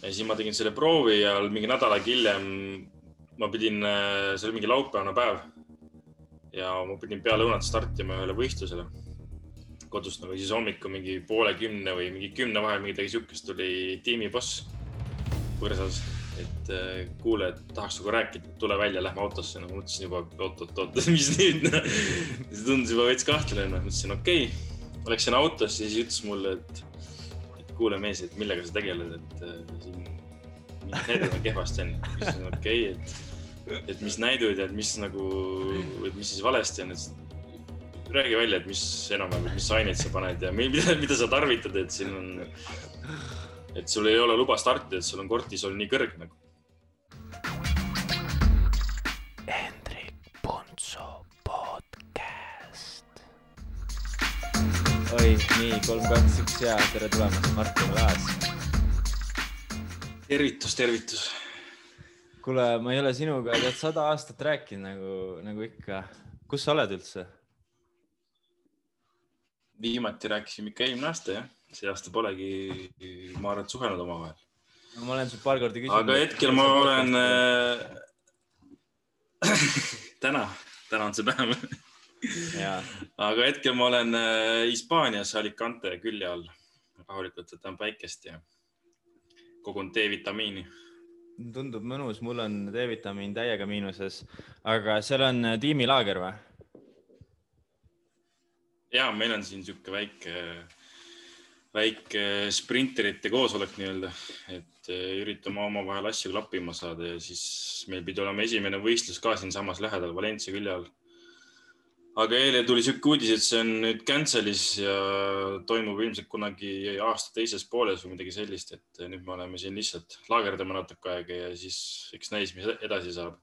ja siis ma tegin selle proovi ja mingi nädal aega hiljem ma pidin, see oli mingi laupäevane päev. ja ma pidin peale õunat startima ühele võistlusele kodust nagu siis hommikul mingi poole kümne või mingi kümne vahel midagi siukest tuli tiimiboss põrsas, et äh, kuule, et tahaks sinuga rääkida, tule välja, lähme autosse. no ma mõtlesin juba oot-oot-oot, mis nüüd no. see tundus juba veits kahtlane, noh, mõtlesin okei okay.. Läksin autosse, siis ütles mulle, et kuule mees, et millega sa tegeled, et äh, siin mingid näidud on kehvasti on. ütlesin okei okay,, et, et mis näidud ja et mis nagu, et mis siis valesti on, et räägi välja, et mis enam-vähem, mis aineid sa paned ja mida, mida sa tarvitad, et siin on, et sul ei ole luba startida, et sul on kortisol nii kõrge nagu. Oi, nii kolm, kaks, üks ja tere tulemast, Martin Laas. tervitus, tervitus. kuule, ma ei ole sinuga tead sada aastat rääkinud nagu, nagu ikka. kus sa oled üldse? viimati rääkisime ikka eelmine aasta jah, see aasta polegi, ma arvan, et suhelnud omavahel no,. ma olen sul paar korda küsinud. aga hetkel ma olen äh... täna, täna on see päev aga hetkel ma olen äh, Hispaanias Alicante külje all. rahulikult võtan päikest ja kogun D-vitamiini tundub mõnus, mul on D-vitamiin täiega miinuses, aga seal on äh, tiimilaager või? ja meil on siin niisugune väike, väike sprinterite koosolek nii-öelda, et eh, üritame omavahel asju klappima saada ja siis meil pidi olema esimene võistlus ka siinsamas lähedal Valencia külje all. Aga eile tuli niisugune uudis, et see on nüüd cancel'is ja toimub ilmselt kunagi aasta teises pooles või midagi sellist, et nüüd me oleme siin lihtsalt laagerdame natuke aega ja siis eks näis, mis edasi saab.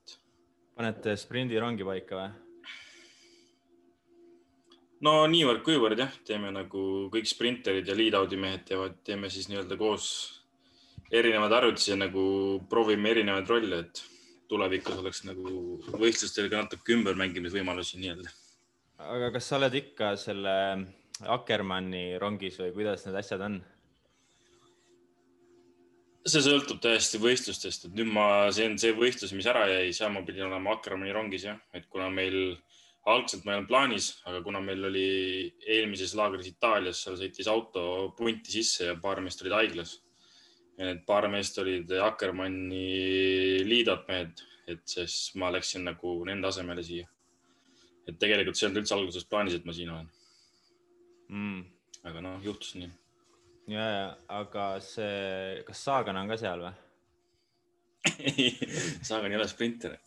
panete sprindirongi paika või? no niivõrd-kuivõrd jah, teeme nagu kõik sprinterid ja lead-out'i mehed teevad, teeme siis nii-öelda koos erinevaid harjutusi ja nagu proovime erinevaid rolle, et tulevikus oleks nagu võistlustel ka natuke ümbermängimisvõimalusi nii-öelda. Aga kas sa oled ikka selle Akkermanni rongis või kuidas need asjad on? see sõltub täiesti võistlustest, et nüüd ma, see on see võistlus, mis ära jäi, seal ma pidin olema Akkermanni rongis jah, et kuna meil algselt ma ei olnud plaanis, aga kuna meil oli eelmises laagris Itaalias, seal sõitis auto punti sisse ja paar meest olid haiglas. need paar meest olid Akkermanni liidot mehed, et siis ma läksin nagu nende asemele siia. Et tegelikult see ei olnud üldse alguses plaanis, et ma siin olen mm.. aga noh, juhtus nii. ja, ja, aga see, kas Saagan on ka seal või? ei, Saagan ei ole sprinter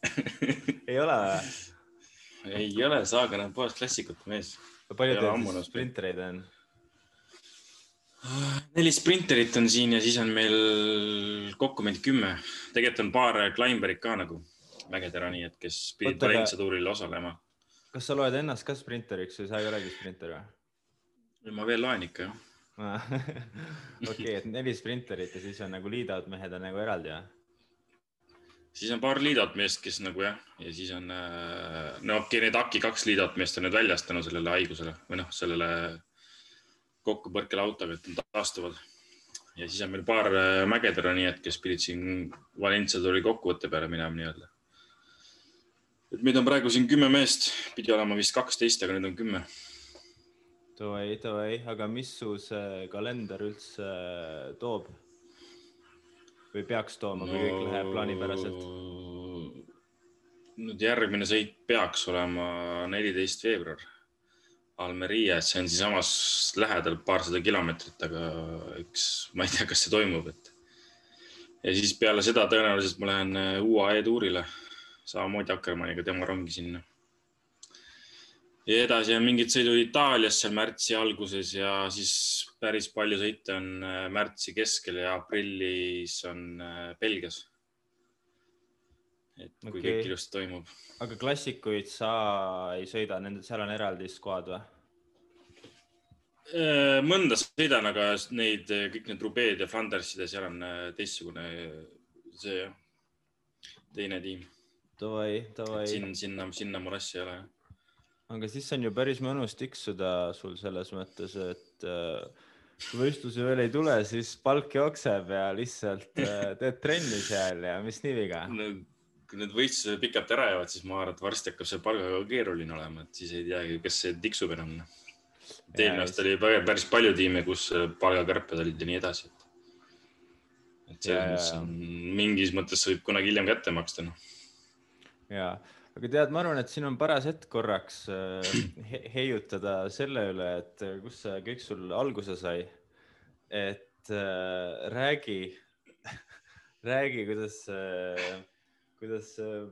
ei ole või? ei ole, Saagan on puhas klassikute mees. palju teil sprintereid on? neli sprinterit on siin ja siis on meil kokku meid kümme. tegelikult on paar climberit ka nagu mägedera, nii et kes pidid Valencia tuuril osalema. Kas sa loed ennast ka sprinteriks või sa ei olegi sprinter või? ma veel loen ikka jah okei, et neli sprinterit ja siis on nagu lead-out mehed on nagu eraldi või? siis on paar liidat meest, kes nagu jah, ja siis on, äh, no okei okay,, need AKI kaks liidat meest on nüüd väljas tänu sellele haigusele või noh, sellele kokkupõrkele autoga, et nad taastuvad. ja siis on meil paar äh, mägedera, nii et kes pidid siin Valencia tuli kokkuvõtte peale minema nii-öelda. Et meid on praegu siin kümme meest, pidi olema vist kaksteist, aga nüüd on kümme. Davai, davai, aga mis su see kalender üldse toob? või peaks tooma no,, kui kõik läheb plaanipäraselt? nüüd järgmine sõit peaks olema neliteist veebruar Almeria, et see on siinsamas lähedal paarsada kilomeetrit, aga eks ma ei tea, kas see toimub, et. ja siis peale seda tõenäoliselt ma lähen UAE tuurile, samamoodi Akkermanniga, tema rongi sinna ja edasi on mingid sõidud Itaalias seal märtsi alguses ja siis päris palju sõite on äh, märtsi keskel ja aprillis on äh, Belgias. et kui okay. kõik ilusti toimub. aga klassikuid sa ei sõida, nende, seal on eraldi skuad või? Äh, mõnda sõidan, aga neid, kõik need Rubeed ja Flandersid ja seal on teistsugune see jah, teine tiim. Davai, davai. sinna, sinna, sinna mul asja ei ole aga siis on ju päris mõnus tiksuda sul selles mõttes, et äh, kui võistlusi veel ei tule, siis palk jookseb ja lihtsalt äh, teed trenni seal ja mis nii viga. kui need võistlused pikalt ära jäävad, siis ma arvan, et varsti hakkab see palgaga keeruline olema, et siis ei teagi, kas see tiksub enam. eelmine aasta oli päris- päris palju tiime, kus palgakärped olid ja nii edasi. et selles mõttes on mingis mõttes võib kunagi hiljem kätte maksta, noh. ja, aga tead, ma arvan, et siin on paras hetk korraks äh, he heiutada selle üle, et äh, kus see kõik sul alguse sai. et äh, räägi, räägi, kuidas äh,, kuidas äh,,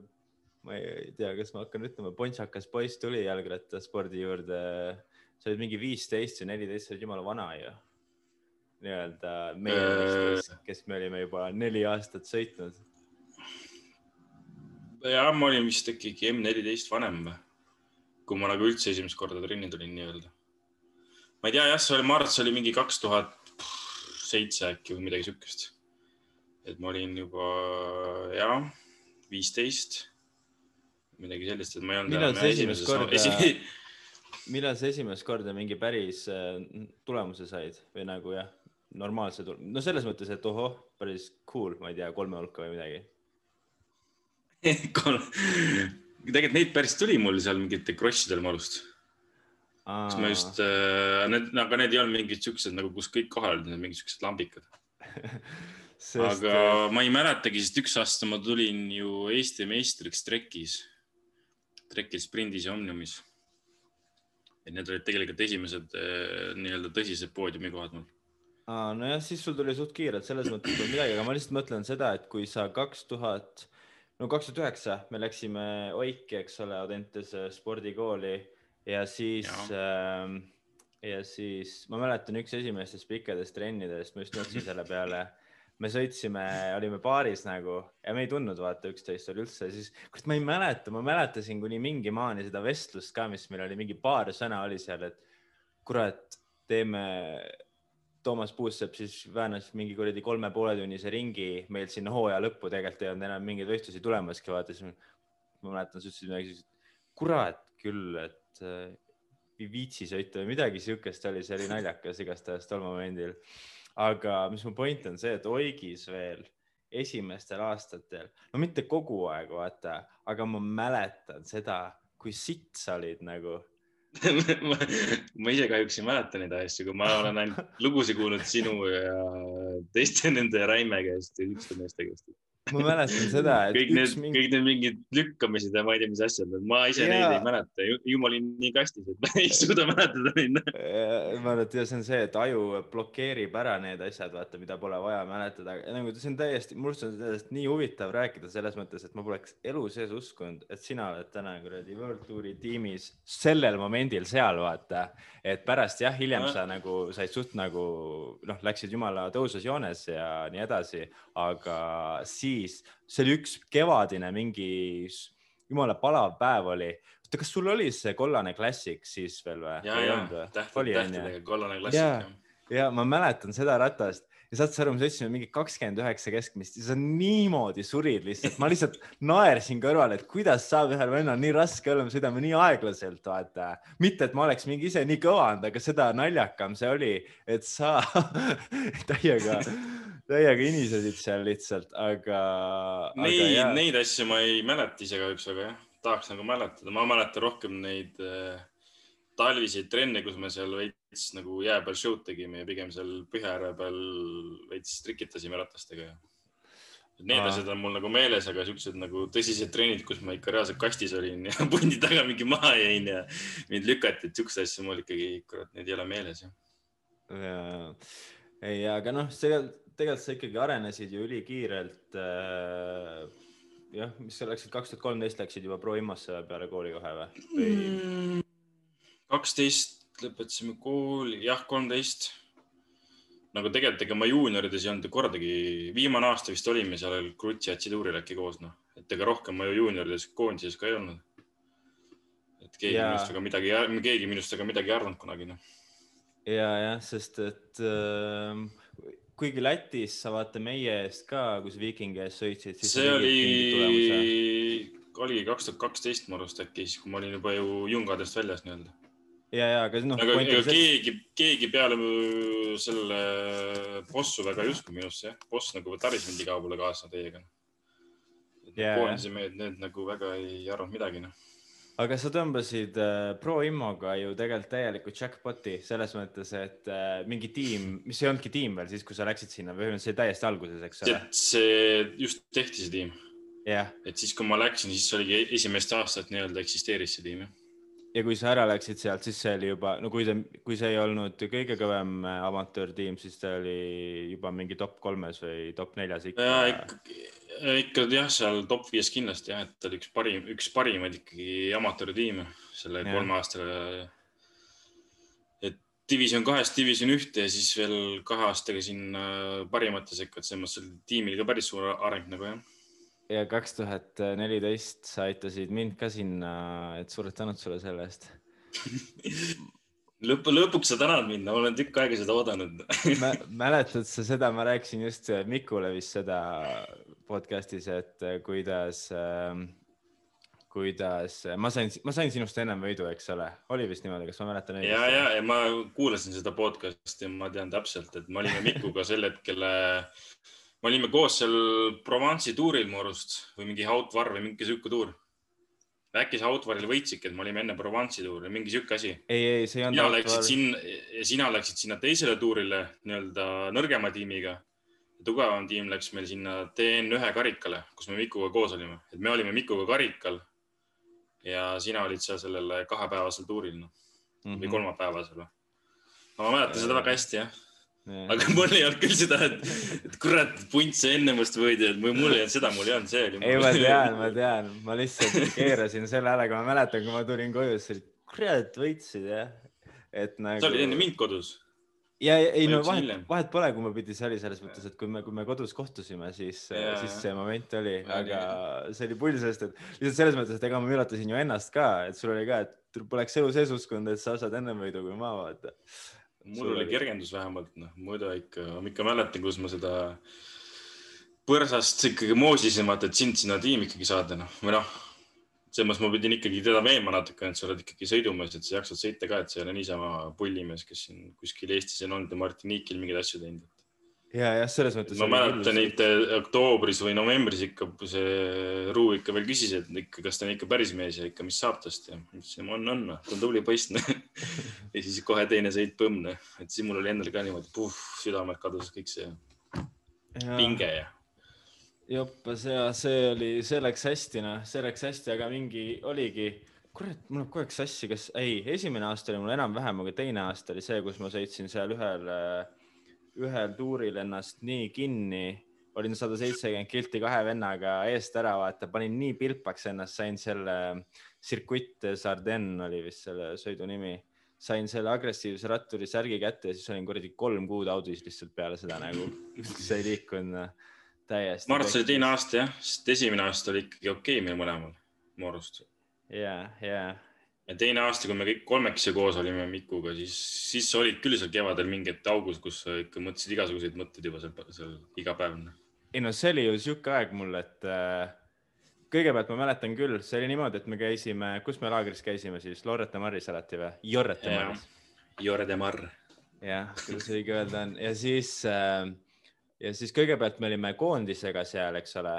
ma ei tea, kas ma hakkan ütlema, pontsakas poiss tuli jalgrattaspordi juurde. sa olid mingi viisteist või neliteist, sa olid jumala vana ju. nii-öelda meie Äh. meestest, kes me olime juba neli aastat sõitnud. Ja ma olin vist ikkagi M14 vanem või, kui ma nagu üldse esimest korda trenni tulin nii-öelda. ma ei tea jah, see oli, ma arvan, et see oli mingi kaks tuhat seitse äkki või midagi siukest. et ma olin juba jah, viisteist, midagi sellist, et ma ei olnud Millal sa esimest korda- esi- millal sa esimest korda mingi päris äh, tulemuse said või nagu jah, normaalse no selles mõttes, et ohoh, päris cool, ma ei tea, kolme hulka või midagi. Tegelikult neid päris tuli mul seal mingite krossidel malust. kas ma just, need, aga need ei olnud mingid siuksed nagu, kus kõik kohal olid, need mingid siuksed lambikad. sest äh, aga ma ei mäletagi, sest üks aasta ma tulin ju Eesti meistriks trekis, trekis sprindis ja Omniumis. et need olid tegelikult esimesed eh, nii-öelda tõsised poodiumikohad mul. Aa, nojah, siis sul tuli suht kiirelt, selles mõttes midagi, aga ma lihtsalt mõtlen seda, et kui sa kaks tuhat, no kaks tuhat üheksa me läksime Oiki, eks ole, Audentese spordikooli ja siis ja., ja siis ma mäletan üks esimestest pikkadest trennidest, ma just mõtlesin selle peale. me sõitsime, olime baaris nagu ja me ei tundnud vaata üksteist oli üldse, siis kurat, ma ei mäleta, ma mäletasin kuni mingi maani seda vestlust ka, mis meil oli, mingi paar sõna oli seal, et kurat, teeme Toomas Puusepp siis väänas mingi kuradi kolme poole tunnise ringi meil sinna hooaja lõppu, tegelikult ei olnud enam mingeid võistlusi tulemaski, vaata siis ma mäletan, sa ütlesid midagi sellist, kurat küll, et äh, ei viitsi sõita või midagi siukest oli, see oli naljakas igastahes tol momendil. aga mis mu point on see, et Oigis veel esimestel aastatel, no mitte kogu aeg, vaata, aga ma mäletan seda, kui sitt sa olid nagu ma, ma ise kahjuks ei mäleta neid asju, kui ma olen ainult lugusid kuulnud sinu ja teiste nende Räime käest ja ükste meeste käest. Ma mäletan seda, et kõik need mingi kõik need mingid lükkamised ja ma ei tea, mis asjad, ma ise Jaa. neid ei mäleta, ju ma olin nii kastis, et ma ei suuda mäletada neid. ma arvan, et ja see on see, et aju blokeerib ära need asjad, vaata, mida pole vaja mäletada, nagu see on täiesti, minu arust on sellest nii huvitav rääkida selles mõttes, et ma poleks elu sees uskunud, et sina oled täna kuradi World Touri tiimis sellel momendil seal, vaata. et pärast jah, hiljem Nojah. sa nagu said suht nagu noh, läksid jumala tõusus joones ja nii edasi, aga siis see oli üks kevadine mingi jumala palav päev oli. oota, kas sul oli see kollane klassik siis veel või? ja, ja tähtedega kollane klassik. ja ma mäletan seda ratast ja saad sa aru, me sõitsime mingi kakskümmend üheksa keskmist ja sa niimoodi surid lihtsalt, ma lihtsalt naersin kõrval, et kuidas saab ühel vennal nii raske olla, me sõidame nii aeglaselt, vaata. mitte, et ma oleks mingi ise nii kõva olnud, aga seda naljakam see oli, et sa täiega, täiega inisesid seal lihtsalt, aga. Neid, neid asju ma ei mäleta ise kahjuks, aga jah, tahaks nagu mäletada, ma mäletan rohkem neid äh, talviseid trenne, kus me seal veits nagu jää peal show'd tegime ja pigem seal Põhja-Järve peal veits trikitasime ratastega. Need Aa. asjad on mul nagu meeles, aga siuksed nagu tõsised trennid, kus ma ikka reaalselt kastis olin ja pundi taga mingi maha jäin ja mind lükati, et siukseid asju mul ikkagi, kurat, need ei ole meeles jah. ja, ei, aga noh, tegelikult, tegelikult sa ikkagi arenesid ju ülikiirelt äh,. jah, mis sa läksid, kaks tuhat kolmteist läksid juba Pro Immosse peale kooli kohe või? Mm. kaksteist lõpetasime kooli, jah, kolmteist. nagu tegelikult, ega ma juuniorides ei olnud kordagi, viimane aasta vist olime seal Krutsi ja Tsiduril äkki koos, noh, et ega rohkem ma ju juuniorides koondises ka ei olnud. et keegi Jaa. minust väga midagi, keegi minust väga midagi ei arvanud kunagi, noh. ja, jah, sest et äh, kuigi Lätis sa vaata meie eest ka, kui sa Viikingi ees sõitsid, see oli, oligi kaks tuhat kaksteist mu arust äkki, siis kui ma olin juba ju Jungadest väljas nii-öelda. ja, ja aga noh, aga ega keegi, keegi peale selle bossu väga ei usku minusse jah, boss nagu taris mind igale poole kaasa teiega. Jaa, koondise mehed, need nagu väga ei arvanud midagi noh. Aga sa tõmbasid äh, Pro Immoga ju tegelikult täieliku jackpot'i selles mõttes, et äh, mingi tiim, mis ei olnudki tiim veel siis, kui sa läksid sinna või see täiesti alguses, eks ole. see just tehti see tiim, jah, et siis, kui ma läksin, siis oligi esimest aastat nii-öelda eksisteeris see tiim jah. Ja kui sa ära läksid sealt, siis see oli juba, no kui see, kui see ei olnud kõige kõvem äh, amatöörtiim, siis ta oli juba mingi top kolmes või top neljas ikka. ja ikkagi, ikka jah, seal top viies kindlasti jah, et ta oli üks parim, üks parimaid ikkagi amatööritiime selle Jah. kolme aastaga. et division kahest division ühte ja siis veel kahe aastaga sinna parimate sekka, et selles mõttes oli tiimil ka päris suur areng nagu jah. Ja kaks tuhat neliteist sa aitasid mind ka sinna, et suured tänud sulle selle eest. lõpu, lõpuks sa tänad mind, ma olen tükk aega seda oodanud. mäletad sa seda, ma rääkisin just Mikule vist seda podcast'is, et kuidas, kuidas ma sain, ma sain sinust ennem võidu, eks ole, oli vist niimoodi, kas ma mäletan ja, ja, ja ma kuulasin seda podcast'i ma tean täpselt, et me olime Mikuga sel hetkel, me olime koos seal Provence'i tuuril mu arust või mingi Hautvar või mingi sihuke tuur. äkki sa Hautvaril võitsidki, et me olime enne Provence'i tuuri, mingi sihuke asi. ei, ei, see ei sina olnud läksid sinna sina läksid sinna teisele tuurile nii-öelda nõrgema tiimiga. tugevam tiim läks meil sinna TN1 karikale, kus me Mikuga koos olime, et me olime Mikuga karikal. ja sina olid seal sellel kahepäevasel tuuril noh, Mhm. või kolmapäevasel või? ma mäletan seda väga hästi jah. Aga mul ei olnud küll seda, et, et kurat, punt see enne must võidi, et mul ei olnud seda, mul ei olnud, see oli. ei, ma tean, ma tean, ma lihtsalt keerasin selle ära, kui ma mäletan, kui ma tulin koju, siis oli kurat võitsid jah. et nagu. sa olid enne mind kodus. ja, ei Ma no vahet vahet pole, kumba pidi see oli selles mõttes, et kui me, kui me kodus kohtusime, siis, siis see moment oli, aga see oli pull, sest et lihtsalt selles mõttes, et ega ma üllatasin ju ennast ka, et sul oli ka, et poleks elu sees uskunud, et sa saad ennem võidu kui ma, vaata. Mul oli kergendus vähemalt, noh, muidu ikka, ma ikka mäletan, kus ma seda põrsast ikkagi moosisin, vaata, et sind sinna tiimi ikkagi saada, noh, või noh, selles mõttes ma pidin ikkagi teda veenma natuke, et sa oled ikkagi sõidumees, et sa jaksad sõita ka, et sa ei ole niisama pullimees, kes siin kuskil Eestis on olnud ja Martiniikil mingeid asju teinud. ja, jah, selles mõttes. ma mäletan neid eh, oktoobris või novembris ikka see Ruu ikka veel küsis, et ikka, kas ta on ikka päris mees ja ikka, mis saab tast ja ma ütlesin, on, on, ta on tubli poiss. ja siis kohe teine sõit põmm, et siis mul oli endal ka niimoodi, puh, südamed kadus kõik see pinge ja jopa see, see oli, see läks hästi, noh, see läks hästi, aga mingi oligi, kurat, mul läheb kogu aeg sassi, kas, ei, esimene aasta oli mul enam-vähem, aga teine aasta oli see, kus ma sõitsin seal ühel, ühel tuuril ennast nii kinni, olin sada seitsekümmend kilti kahe vennaga eest ära, vaata, panin nii pilpaks ennast, sain selle Circuit Sardin oli vist selle sõidu nimi sain selle agressiivse ratturi särgi kätte ja siis olin kuradi kolm kuud audis lihtsalt peale seda nagu üldse ei liikunud noh, täiesti. ma arvan, et see oli teine aasta jah, sest esimene aasta oli ikkagi okei okay meil mõlemal, mu arust. ja, ja ja teine aasta, kui me kõik kolmekesi koos olime Mikuga, siis, siis olid küll seal kevadel mingid augud, kus sa ikka mõtlesid igasuguseid mõtteid juba seal, seal iga päev. noh. ei no see oli ju sihuke aeg mul, et äh, kõigepealt ma mäletan küll, see oli niimoodi, et me käisime, kus me laagris käisime siis, Lorete Marris alati või? Jorrete. Marris. Jore de Mar. jah, kuidas õige öelda on ja siis äh,, ja siis kõigepealt me olime koondisega seal, eks ole.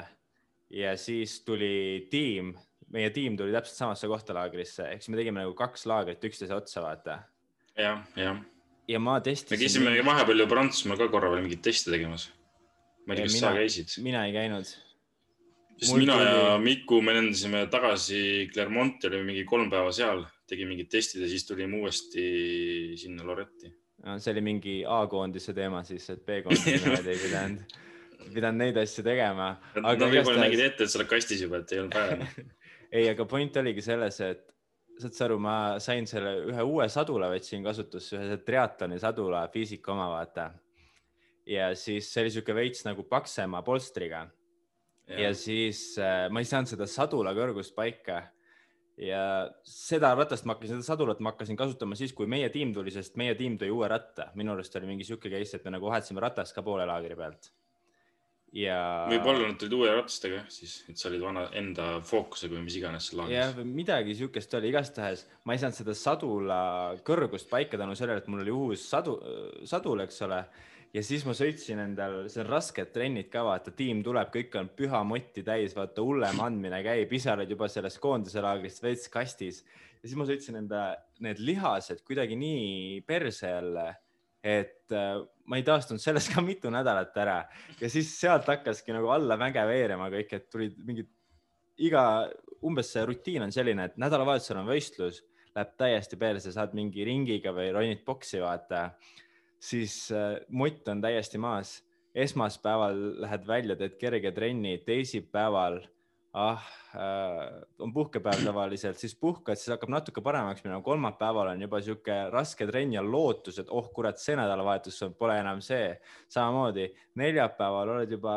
ja siis tuli tiim, meie tiim tuli täpselt samasse kohta laagrisse, ehk siis me tegime nagu kaks laagrit üksteise otsa, vaata. jah, jah. ja ma me testisin. käisime vahepeal ju Prantsusmaal ka korra veel mingeid teste tegemas. ma ei tea, Ja kas mina- sa käisid? mina ei käinud. sest mul mina tuli- ja Miku, me lendasime tagasi Clermonti, olime mingi kolm päeva seal, tegime mingid testid ja siis tulime uuesti sinna Loretti. see oli mingi A-koondise teema siis, et B-koondise ei pidanud, pidanud neid asju tegema. Nad aga võib-olla nägid igastahes, ette, et sa oled kastis juba, et ei olnud vaja. ei, aga point oligi selles, et saad sa aru, ma sain selle ühe uue sadula võtsin kasutusse, ühe triatloni sadula, Fisica oma, vaata. ja siis see oli sihuke veits nagu paksema polstriga ja siis äh, ma ei saanud seda sadula kõrgust paika. ja seda ratast ma hakkasin, seda sadulat ma hakkasin kasutama siis, kui meie tiim tuli, sest meie tiim tõi uue ratta, minu arust oli mingi sihuke case, et me nagu vahetasime ratast ka poole laagri pealt. Ja. võib-olla nad tulid uue ratastega siis, et sa olid vana enda fookusega või mis iganes seal jah, midagi siukest oli, igastahes ma ei saanud seda sadula kõrgust paika tänu sellele, et mul oli uus sadu, sadul, eks ole. Ja siis ma sõitsin endal, see on rasked trennid ka, vaata, tiim tuleb, kõik on püha motti täis, vaata hullem andmine käib, oled juba sellest koondise laagrist veits kastis. Ja siis ma sõitsin enda need lihased kuidagi nii perse jälle, et äh, ma ei taastunud sellest ka mitu nädalat ära ja siis sealt hakkaski nagu allamäge veerema kõik, et tulid mingid iga, umbes see rutiin on selline, et nädalavahetusel on võistlus, läheb täiesti perse, saad mingi ringiga või ronid boksi, vaata, siis äh, mott on täiesti maas. esmaspäeval lähed välja, teed kerge trenni, teisipäeval ah äh,, on puhkepäev tavaliselt, siis puhkad, siis hakkab natuke paremaks minema. kolmapäeval on juba sihuke raske trenn ja lootus, et oh kurat, see nädalavahetus pole enam see. samamoodi neljapäeval oled juba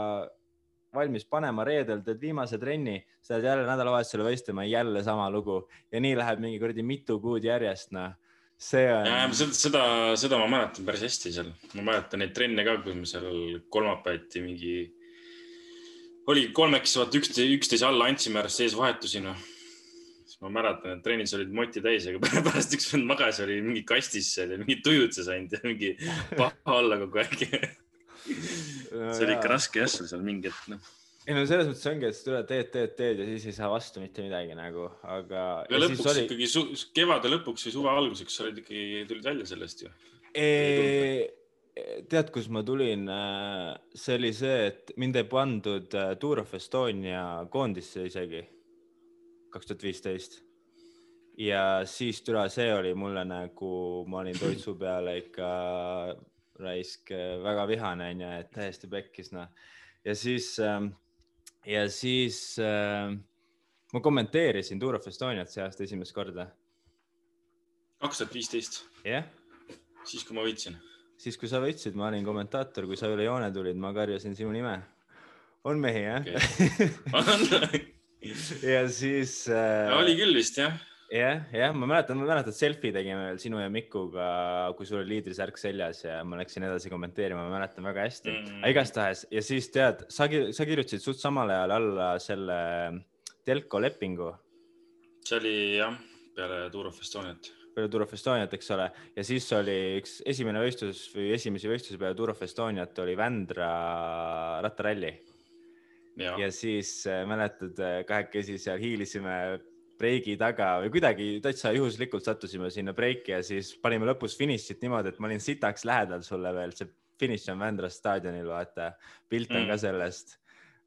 valmis panema, reedel teed viimase trenni, sa lähed jälle nädalavahetusele võistlema, jälle sama lugu ja nii läheb mingi kuradi mitu kuud järjest, noh see on. seda, seda, ma mäletan päris hästi seal, ma mäletan neid trenne ka, kui me seal kolmapäeviti mingi oli kolmekesi, vaata üksteise, üksteise alla andsime ära sees vahetusi, noh. siis ma mäletan, et trennid olid moti täis, aga pärast üks vend magas, oli mingi kastis seal ja mingi tujutses ainult ja mingi paha olla kogu aeg see oli ikka raske jah, sul seal mingi hetk, noh ei no selles mõttes ongi, et sa tuled, teed, teed, teed ja siis ei saa vastu mitte midagi nagu, aga. ja lõpuks oli... ikkagi kevade lõpuks või suve alguseks olid ikkagi, tulid välja sellest ju tead, kus ma tulin? see oli see, et mind ei pandud äh, Tour of Estonia koondisse isegi, kaks tuhat viisteist. ja siis türa, see oli mulle nagu, ma olin toitsu peale ikka raisk väga vihane onju, et täiesti pekkis noh. ja siis, ähm, ja siis äh, ma kommenteerisin Tour of Estoniat see aasta esimest korda. kaks tuhat viisteist? jah. siis, kui ma võitsin siis, kui sa võitsid, ma olin kommentaator, kui sa üle joone tulid, ma karjusin sinu nime. on mehi jah okay. ja siis äh,. oli küll vist jah jah, jah, ma mäletan, ma mäletan, et selfie tegime veel sinu ja Mikuga, kui sul oli liidrisärk seljas ja ma läksin edasi kommenteerima, ma mäletan väga hästi mm.. igastahes ja siis tead, sa, sa kirjutasid suht samal ajal alla selle telko lepingu. see oli jah, peale Tour of Estoniat peale Tour of Estoniat, eks ole, ja siis oli üks esimene võistlus või esimesi võistlusi peale Tour of Estoniat oli Vändra rattaralli. Ja. siis äh, mäletad, äh, kahekesi seal hiilisime breigi taga või kuidagi täitsa juhuslikult sattusime sinna breiki ja siis panime lõpus finišit niimoodi, et ma olin sitaks lähedal sulle veel, see finiš on Vändra staadionil, vaata, pilt on mm. ka sellest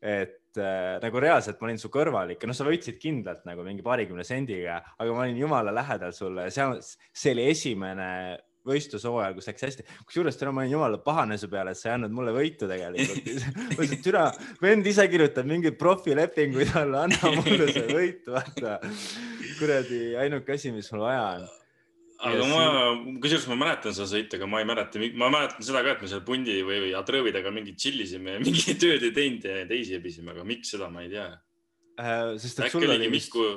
et äh, nagu reaalselt ma olin su kõrval ikka, noh, sa võitsid kindlalt nagu mingi paarikümne sendiga, aga ma olin jumala lähedal sulle seal, see oli esimene võistlushooajal, kus läks hästi. kusjuures täna ma olin jumala pahane su peale, et sa ei andnud mulle võitu tegelikult. ma ütlesin, et türa, vend ise kirjutab mingeid profilepinguid alla, anna mulle see võit, vaata. kuradi ainuke asi, mis mul vaja on aga ja ma, kusjuures ma mäletan seda sõitu, aga ma ei mäleta, ma mäletan seda ka, et me seal pundi või, või Adrõvidega mingi tšillisime ja mingi tööd ei teinud ja teisi ebisime, aga miks seda ma ei tea äh,. sest et sul oli vist. Miku,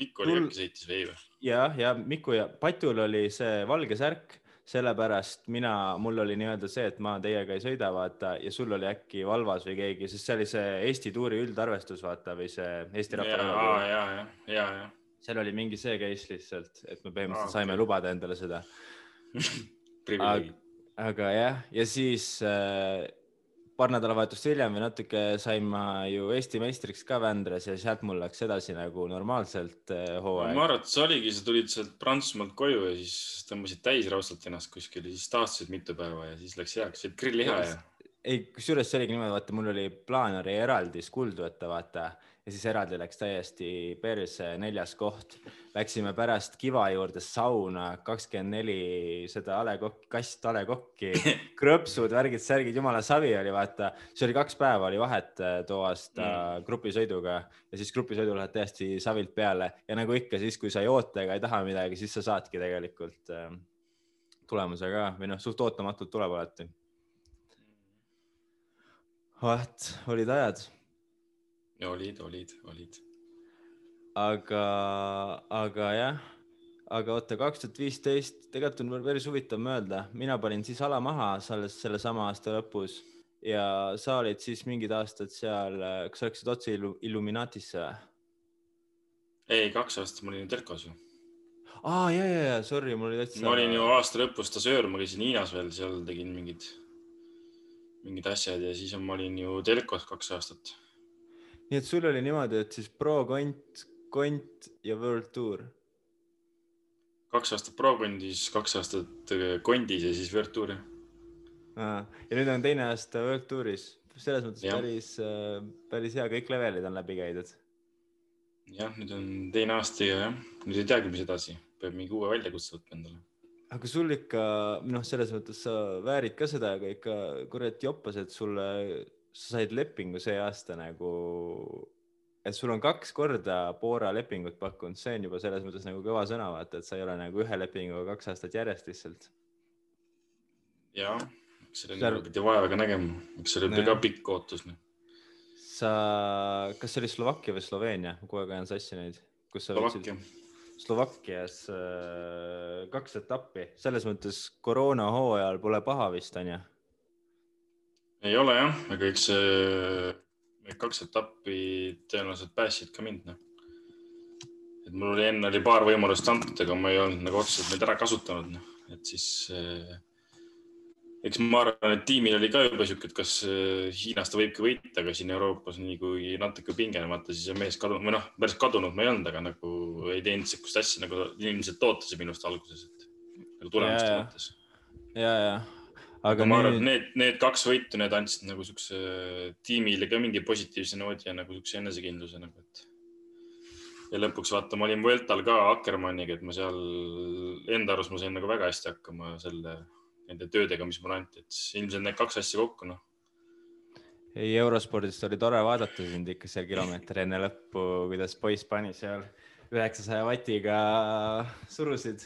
Miku oli äkki sõitis või ei või? ja, ja Miku ja Patul oli see valge särk, sellepärast mina, mul oli nii-öelda see, et ma teiega ei sõida, vaata, ja sul oli äkki Valvas või keegi, sest see oli see Eesti tuuri üldarvestus, vaata, või see Eesti rahva. ja, ja, ja, ja, ja seal oli mingi see case lihtsalt, et me põhimõtteliselt ah, saime okay. lubada endale seda aga, aga jah, ja siis äh, paar nädalavahetust hiljem või natuke sain ma ju Eesti meistriks ka Vändras ja sealt mul läks edasi nagu normaalselt äh, hooaeg ma arvan, et see oligi, sa tulid sealt Prantsusmaalt koju ja siis tõmbasid täis raudselt ennast kuskil ja siis taastusid mitu päeva ja siis läks heaks, sõid grillliha ja. ei, kusjuures see oligi niimoodi, vaata, mul oli plaan oli eraldis kuld võtta, vaata ja siis eraldi läks täiesti perse neljas koht. Läksime pärast Kiva juurde sauna, kakskümmend neli seda A Le Coq, kast A Le Coq'i, krõpsud, värgid, särgid, jumala savi oli, vaata. see oli kaks päeva oli vahet äh, too aasta mm. grupisõiduga ja siis grupisõidul lähed täiesti savilt peale ja nagu ikka siis, kui sa ei oota ega ei taha midagi, siis sa saadki tegelikult äh, tulemuse ka või noh, suht ootamatult tuleb alati. vaat, olid ajad olid, olid, olid. aga, aga jah, aga oota, kaks tuhat viisteist, tegelikult on päris huvitav mõelda, mina panin siis ala maha alles sellesama aasta lõpus ja sa olid siis mingid aastad seal, kas sa läksid otse Illuminatisse või? ei, kaks aastat ma olin telkos ju. aa ja, ja, ja sorry, mul oli täitsa. ma olin ju aasta lõpus stažöör, ma käisin Hiinas veel, seal tegin mingid, mingid asjad ja siis ma olin ju telkos kaks aastat. Nii et sul oli niimoodi, et siis pro kont, kont ja world tour? kaks aastat pro kondis, kaks aastat kondis ja siis world tour jah. ja nüüd on teine aasta world touris, selles mõttes ja. päris, äh, päris hea, kõik levelid on läbi käidud jah, nüüd on teine aasta ja jah, nüüd ei teagi, mis edasi, peab mingi uue väljakutse võtma endale. aga sul ikka noh, selles mõttes sa väärid ka seda, aga ikka kurat joppas, et sulle, sa said lepingu see aasta nagu, et sul on kaks korda Poola lepingut pakkunud, see on juba selles mõttes nagu kõva sõna, vaata, et sa ei ole nagu ühe lepinguga kaks aastat järjest lihtsalt. jah, selle Seal... pidi vaeva ka nägema, eks see oli no, ka pikk ootus noh sa, kas see oli Slovakkia või Sloveenia, ma kogu aeg ajan sassi neid, kus sa Slovakkia. Slovakkias äh, kaks etappi, selles mõttes koroona hooajal pole paha vist onju? Ei ole jah, aga eks need kaks etappi tõenäoliselt päästsid ka mind noh. et mul oli enne oli paar võimalust antud, aga ma ei olnud nagu otseselt neid ära kasutanud noh, et siis äh, eks ma arvan, et tiimil oli ka juba sihuke, et kas äh, Hiinas ta võibki võita, aga siin Euroopas nii kui natuke pingem, vaata siis on mees kadunud või noh, päris kadunud ma ei olnud, aga nagu ei teinud sihukest asja nagu ilmselt ootasid minust alguses, et nagu tulemuste mõttes. ja, ja, aga ma arvan, et need, need kaks võitu, need andsid nagu siukse tiimile ka mingi positiivse noodi ja nagu siukse enesekindluse nagu, et. ja lõpuks vaata, ma olin Vueltal ka Akkermanniga, et ma seal enda arust ma sain nagu väga hästi hakkama selle nende töödega, mis mulle anti, et ilmselt need kaks asja kokku, noh. ei, eurospordist oli tore vaadata sind ikka seal kilomeetri enne lõppu, kuidas poiss pani seal üheksasaja vatiga surusid.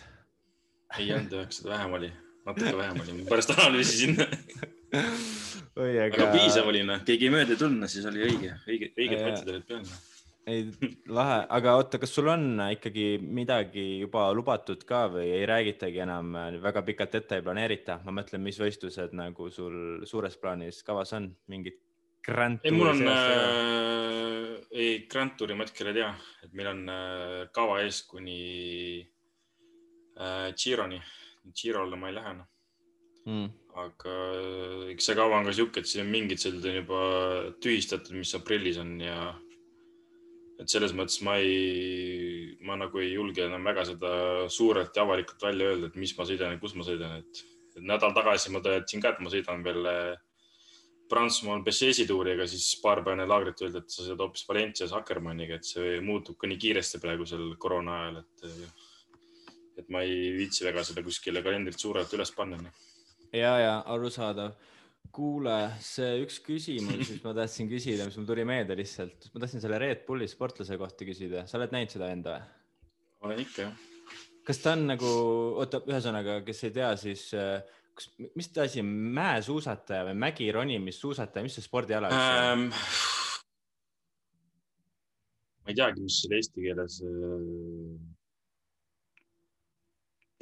ei olnud üheksasada, vähem oli, natuke vähem oli, pärast analüüsisin. Oi, aga... aga piisav oli, noh, keegi ei mööda ei tulnud, siis oli õige, õige, õiged vatid olid peal noh. Ei, lahe, aga oota, kas sul on ikkagi midagi juba lubatud ka või ei räägitagi enam, väga pikalt ette ei planeerita? ma mõtlen, mis võistlused nagu sul suures plaanis kavas on, mingid Grand Touri? ei, mul on, äh, ei Grand Touri ma hetkel ei tea, et meil on äh, kava ees kuni äh, Gironi, Girole ma ei lähe noh. Mm.. aga äh, eks see kava on ka sihuke, et siin mingid sõidud on juba tühistatud, mis aprillis on ja et selles mõttes ma ei, ma nagu ei julge enam väga seda suurelt ja avalikult välja öelda, et mis ma sõidan ja kus ma sõidan, et, et nädal tagasi ma teadsin ka, et ma sõidan veel eh, Prantsusmaal Bessesi tuuri, aga siis paar päeva enne laagrit öeldi, et sa sõidad hoopis Valencias Akkermanniga, et see muutub ka nii kiiresti praegusel koroona ajal, et, et ma ei viitsi väga seda kuskile kalendrit suurelt üles panna. Ja, ja arusaadav kuule, see üks küsimus, mis ma tahtsin küsida, mis mul tuli meelde lihtsalt, ma tahtsin selle Red Bulli sportlase kohta küsida, sa oled näinud seda venda või? olen ikka jah. kas ta on nagu, oota, ühesõnaga, kes ei tea, siis kas, mis ta asi on, mäesuusataja või mägironimissuusataja, mis see spordiala ähm,? ma ei teagi, mis selle eesti keeles äh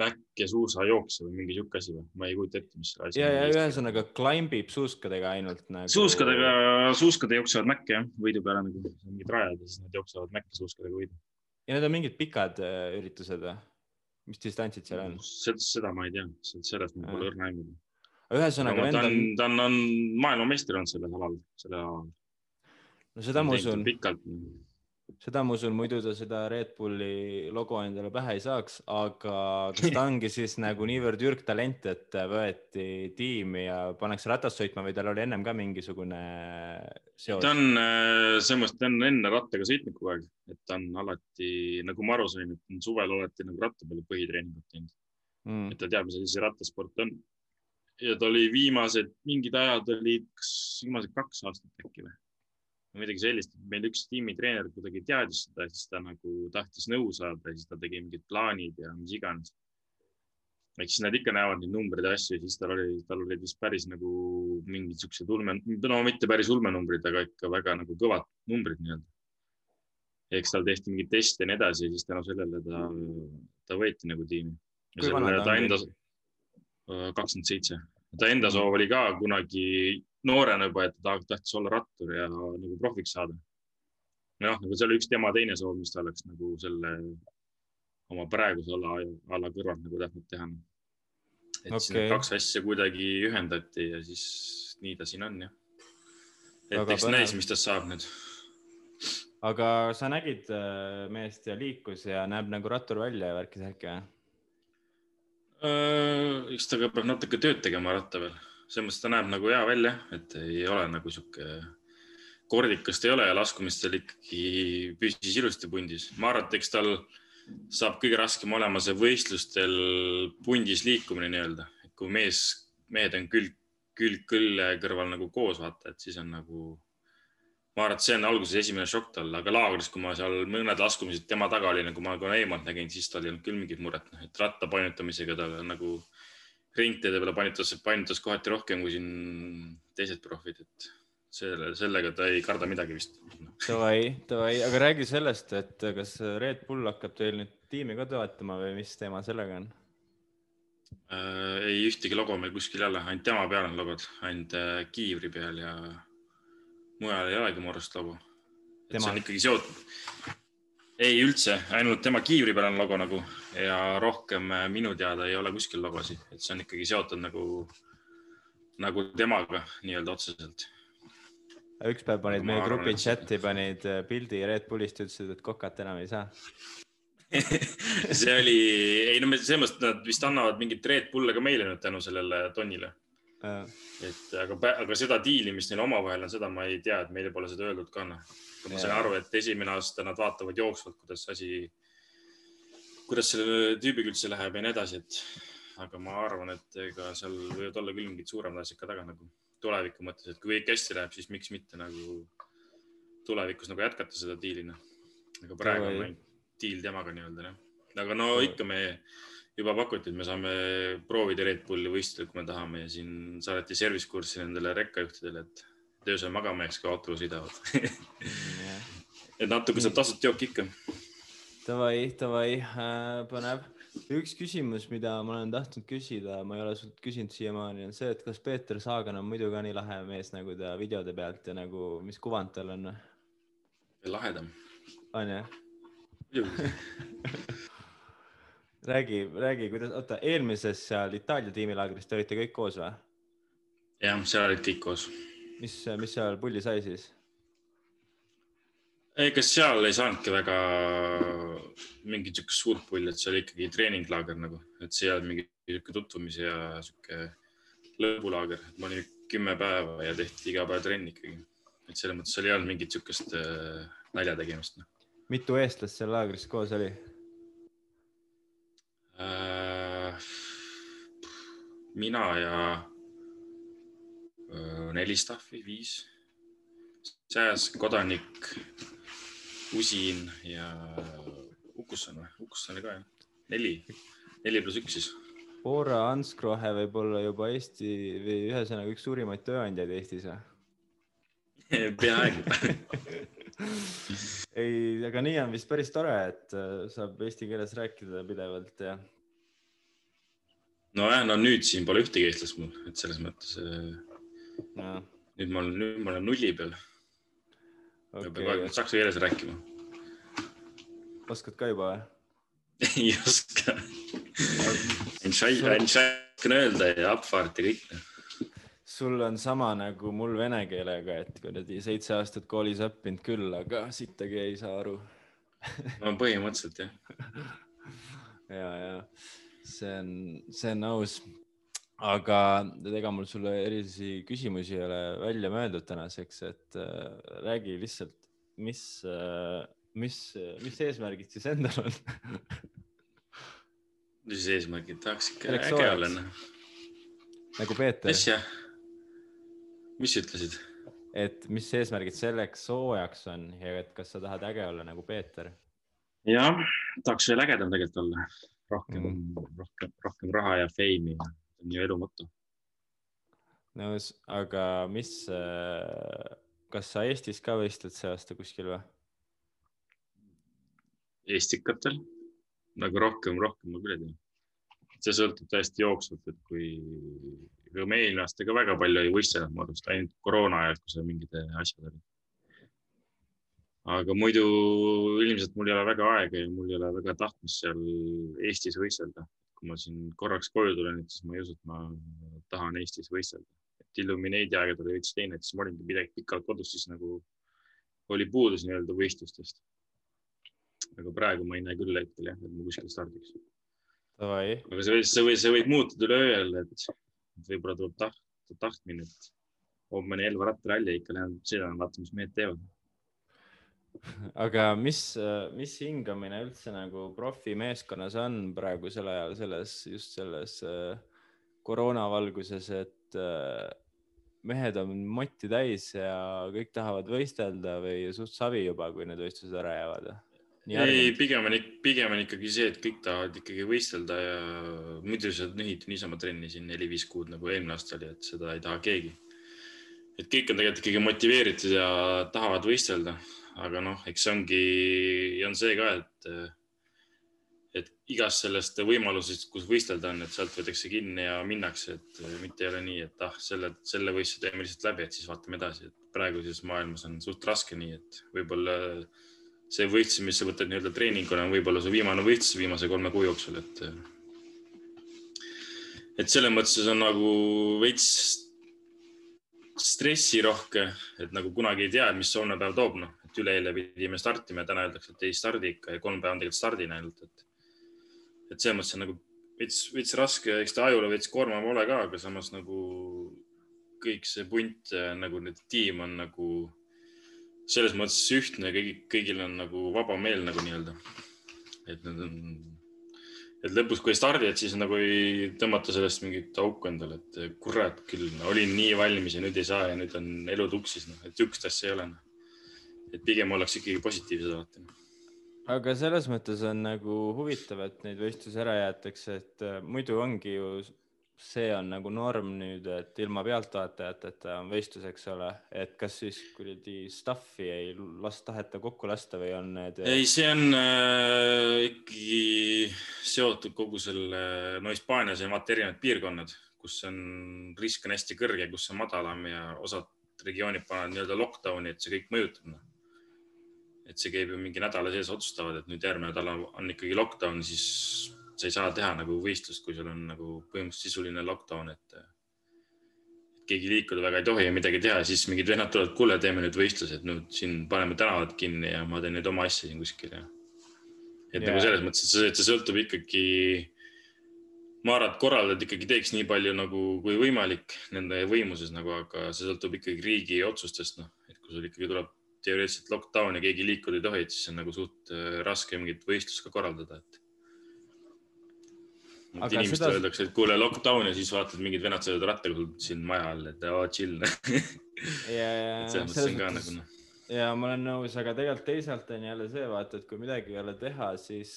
back ja suusajooks või mingi sihuke asi või? ma ei kujuta ette, mis selle asi ja, ja ühesõnaga climb ib suuskadega ainult nagu.... suuskadega, suuskad jooksevad mäkke jah, võidu peale nagu mingid rajad ja siis nad jooksevad mäkke suuskadega võidu. ja need on mingid pikad äh, üritused või? mis distantsid seal on? seda ma ei tea, sellest mul pole õrna aimu. ühesõnaga. ta on, ta on, on maailmameister olnud sellel alal, sellel alal. no seda ma usun. pikalt seda ma usun, muidu ta seda Red Bulli logo endale pähe ei saaks, aga kas ta ongi siis nagu niivõrd jürk talent, et võeti tiimi ja pannakse ratast sõitma või tal oli ennem ka mingisugune seos? ta on äh, selles mõttes, ta on enne rattaga sõitnud kogu aeg, et ta on alati, nagu ma aru sain, et on suvel alati nagu ratta peal põhitreeningut teinud mm.. et ta teab, mis asi see rattasport on. ja ta oli viimased mingid ajad olid, kas viimased kaks aastat äkki või midagi sellist, et meil üks tiimitreener kuidagi teadis seda, siis ta nagu tahtis nõu saada ja siis ta tegi mingid plaanid ja mis iganes. ehk siis nad ikka näevad neid numbreid ja asju siis tal oli, tal olid vist päris nagu mingid siuksed ulme, no mitte päris ulmenumbrid, aga ikka väga nagu kõvad numbrid nii-öelda. eks tal tehti mingeid teste ja nii edasi ja siis tänu sellele ta, ta võeti nagu tiimi. on? kakskümmend seitse ta enda soov oli ka kunagi noorena juba, et ta tahtis olla rattur ja nagu profiks saada. noh, nagu see oli üks tema teine soov, mis ta oleks nagu selle oma praeguse ala, ala kõrvalt nagu tahtnud teha. et okay. need kaks asja kuidagi ühendati ja siis nii ta siin on jah. et Väga eks näis, mis tast saab nüüd. aga sa nägid äh, meest ja liikus ja näeb nagu rattur välja ja värki-särki või? Äh, eks ta peab natuke tööd tegema ratta peal, selles mõttes ta näeb nagu hea välja, et ei ole nagu sihuke kordikast ei ole ja laskumistel ikkagi püsis ilusti pundis. ma arvan, et eks tal saab kõige raskem olema see võistlustel pundis liikumine nii-öelda, et kui mees, mehed on külg, külg külje kõrval nagu koos vaata, et siis on nagu. ma arvan, et see on alguses esimene šokk talle, aga laagris, kui ma seal mõned laskumised tema taga olin, nagu ma ka eemalt nägin, siis tal ei olnud küll mingit muret, et ratta painutamisega ta nagu ringteede peale painutas, painutas kohati rohkem kui siin teised profid, et selle, sellega ta ei karda midagi vist. Davai, davai, aga räägi sellest, et kas Red Bull hakkab teil nüüd tiimi ka toetama või mis teema sellega on? Äh, ei ühtegi logo meil kuskil ei ole, ainult tema peal on logod, ainult äh, kiivri peal ja mujal ei olegi mu arust logo. et see on ikkagi seotud. Ei üldse, ainult tema kiivri peal on logo nagu ja rohkem äh, minu teada ei ole kuskil logosid, et see on ikkagi seotud nagu, nagu temaga nii-öelda otseselt. üks päev panid meie grupi et chati, panid äh, pildi Red Bullist, ütlesid, et kokat enam ei saa. see oli, ei no selles mõttes nad vist annavad mingit Red Bulle ka meile nüüd tänu sellele tonnile, et aga, aga seda diili, mis neil omavahel on, seda ma ei tea, et meile pole seda öeldud ka noh. ma sain aru, et esimene aasta nad vaatavad jooksvalt, kuidas asi, kuidas selle tüübiga üldse läheb ja nii edasi, et aga ma arvan, et ega seal võivad olla küll mingid suuremad asjad ka taga nagu tuleviku mõttes, et kui kõik hästi läheb, siis miks mitte nagu tulevikus nagu jätkata seda diili noh. aga praegu on ainult diil temaga nii-öelda jah. aga no ikka me juba pakuti, et me saame proovida Red Bulli võistlusel, kui me tahame ja siin saadeti service kurssi nendele rekkajuhtidele, et öösel magama jääks, kui autoga sõidavad. et natuke saab tasuta jooki ikka. Davai, davai, põnev. üks küsimus, mida ma olen tahtnud küsida, ma ei ole sult küsinud siiamaani, on see, et kas Peeter Saagan on muidu ka nii lahe mees, nagu ta videode pealt ja nagu, mis kuvand tal on? lahedam. on jah? muidugi. räägi, räägi, kuidas, oota, eelmises seal Itaalia tiimilaagris te olite kõik koos või? jah, seal olid kõik koos. mis, mis seal pulli sai siis? ega seal ei saanudki väga mingit siukest suurt pulli, et see oli ikkagi treeninglaager nagu, et see ei olnud mingi sihuke tutvumise ja sihuke lõbulaager. ma olin kümme päeva ja tehti iga päev trenni ikkagi. et selles mõttes seal ei olnud mingit siukest äh, nalja tegemist noh. mitu eestlast seal laagris koos oli? äh,. mina ja äh, neli staffi, viis. Sääs, Kodanik, Usin ja Ukusson või? Ukusson oli ka jah, neli, neli pluss üks siis. Bora Anskrohe võib olla juba Eesti või ühesõnaga üks suurimaid tööandjaid Eestis või? peaaegu. ei, aga nii on vist päris tore, et äh, saab eesti keeles rääkida pidevalt ja nojah, no nüüd siin pole ühtegi eestlast mul, et selles mõttes äh, no, nüüd ma olen, nüüd ma olen nulli peal. ma pean kogu aeg okay.. saksa keeles rääkima. oskad ka juba või? ei oska. oskan öelda ja abfahrt ja kõik. Sul on sama nagu mul vene keelega, et kuradi seitse aastat koolis õppinud küll, aga sittagi ei saa aru. no põhimõtteliselt jah. ja, ja see on, see on aus. aga ega mul sulle erilisi küsimusi ei ole välja mõeldud tänaseks, et äh, räägi lihtsalt, mis äh,, mis, mis eesmärgid siis endal on? mis eesmärgid, tahaks ikka äge olla noh. nagu Peeter, mis jah? Mis sa ütlesid? et mis eesmärgid selleks soojaks on ja et kas sa tahad äge olla nagu Peeter? jah, tahaks veel ägedam tegelikult olla. rohkem Mm. rohkem, rohkem raha ja feimi ja see on ju elu moto. nõus, aga mis, kas sa Eestis ka võistled see aasta kuskil või? Eestikatel nagu rohkem, rohkem ma küll ei tea. see sõltub täiesti jooksvalt, et kui ega me eelmine aasta ka väga palju ei võistelnud, ma arvan, ainult koroona ajal, kui seal mingid asjad olid. aga muidu ilmselt mul ei ole väga aega ja mul ei ole väga tahtmist seal Eestis võistelda. kui ma siin korraks koju tulen, siis ma ei usu, et ma tahan Eestis võistelda. et Illumineedi aegadel oli veits teine, et siis ma olingi midagi pikalt kodus, siis nagu oli puudus nii-öelda võistlustest. aga praegu ma ei näe küll hetkel jah, et ma kuskil stardiks. aga see võib, see võib, see võib muutuda üleööl, et võib-olla tuleb taht, tahtmine, et homme on Elva rattaralli ikka, lähen sõidan, vaatan, mis mehed teevad. aga mis, mis hingamine üldse nagu profimeeskonnas on praegusel ajal selles, just selles äh, koroona valguses, et äh, mehed on motti täis ja kõik tahavad võistelda või suht savi juba, kui need võistlused ära jäävad? Ei, pigem on, pigem on ikkagi see, et kõik tahavad ikkagi võistelda ja muidu sa nühid niisama trenni siin neli-viis kuud nagu eelmine aasta oli, et seda ei taha keegi. et kõik on tegelikult ikkagi motiveeritud ja tahavad võistelda, aga noh, eks see ongi, on see ka, et et igast sellest võimalusest, kus võistelda on, et sealt võetakse kinni ja minnakse, et mitte ei ole nii, et ah, selle, selle võistluse teeme lihtsalt läbi, et siis vaatame edasi, et praeguses maailmas on suht raske nii, et võib-olla see võistlus, mis sa võtad nii-öelda treeninguna, on võib-olla su viimane võistlus viimase kolme kuu jooksul, et et selles mõttes on nagu veits stressirohke, et nagu kunagi ei tea, mis homne päev toob, noh, et üleeile pidime startima ja täna öeldakse, et ei stardi ikka ja kolm päeva on tegelikult stardina ainult, et et selles mõttes on nagu veits, veits raske, eks ta ajule veits koormav ole ka, aga samas nagu kõik see punt nagu nüüd tiim on nagu selles mõttes ühtne, kõigi, kõigil on nagu vaba meel nagu nii-öelda. et nad on, et lõpus, kui stardid, siis nagu ei tõmmata sellest mingit auku endale, et kurat küll no,, olin nii valmis ja nüüd ei saa ja nüüd on elu tuksis, noh, et sihukest asja ei ole no.. et pigem ollakse ikkagi positiivsed alati no aga selles mõttes on nagu huvitav, et neid võistlusi ära jäetakse, et äh, muidu ongi ju, see on nagu norm nüüd, et ilma pealtvaatajateta on võistlus, eks ole, et kas siis kuradi stuff'i ei las-, taheta kokku lasta või on need? ei, see on äh, ikkagi seotud kogu selle, no Hispaanias on vaata erinevad piirkonnad, kus on risk on hästi kõrge, kus on madalam ja osad regioonid panevad nii-öelda lockdown'i, et see kõik mõjutab noh et see käib ju mingi nädala sees, otsustavad, et nüüd järgmine nädal on ikkagi lockdown, siis sa ei saa teha nagu võistlust, kui sul on nagu põhimõtteliselt sisuline lockdown, et keegi liikuda väga ei tohi ja midagi teha, siis mingid vennad tulevad, kuule, teeme nüüd võistluse, et nüüd siin paneme tänavad kinni ja ma teen nüüd oma asja siin kuskil ja. et yeah. nagu selles mõttes, et see, et see sõltub ikkagi, ma arvan, et korraldajad ikkagi teeks nii palju nagu kui võimalik nende võimuses nagu, aga see sõltub ikkagi riigi otsustest, noh, et kui sul ikkagi tuleb teoreetiliselt lockdown ja keegi liikuda ei tohi, et siis on nagu suht äh, raske mingit võistlust ka korraldada, et. Inimestele seda... öeldakse, et kuule lockdown ja siis vaatad, mingid vennad sõidavad rattaga siin maja all, et oo chill ja, ja selles mõttes nagu, no. ja ma olen nõus, aga tegelikult teisalt on jälle see vaata, et kui midagi ei ole teha, siis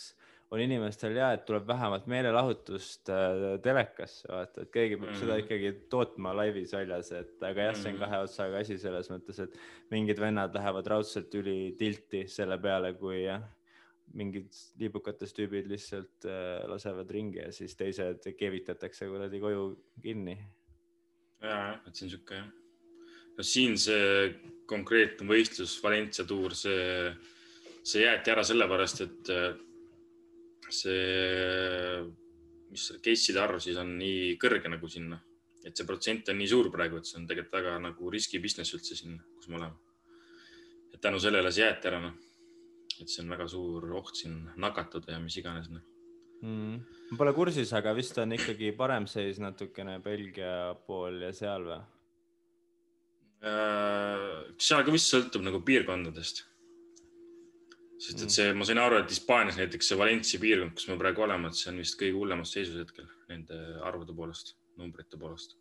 on inimestel ja, et tuleb vähemalt meelelahutust äh, telekasse vaata, et keegi peab mm. seda ikkagi tootma laivis väljas, et aga jah, see on kahe otsaga asi selles mõttes, et mingid vennad lähevad raudselt üli tilti selle peale, kui jah, mingid liibukatest tüübid lihtsalt äh, lasevad ringi ja siis teised keevitatakse kuradi koju kinni. ja, et see on sihuke jah. no siin see konkreetne võistlus, Valencia tuur, see, see jäeti ära sellepärast, et äh, see, mis case'ide arv siis on nii kõrge nagu sinna, et see protsent on nii suur praegu, et see on tegelikult väga nagu riski business üldse siin, kus me oleme. et tänu sellele see jäeti ära, noh. Et see on väga suur oht siin nakatuda ja mis iganes, noh mm.. ma pole kursis, aga vist on ikkagi parem seis natukene Belgia pool ja seal või? Äh, seal ka vist sõltub nagu piirkondadest sest et see, ma sain aru, et Hispaanias näiteks see Valencia piirkond, kus me praegu oleme, et see on vist kõige hullemas seisus hetkel nende arvude poolest, numbrite poolest.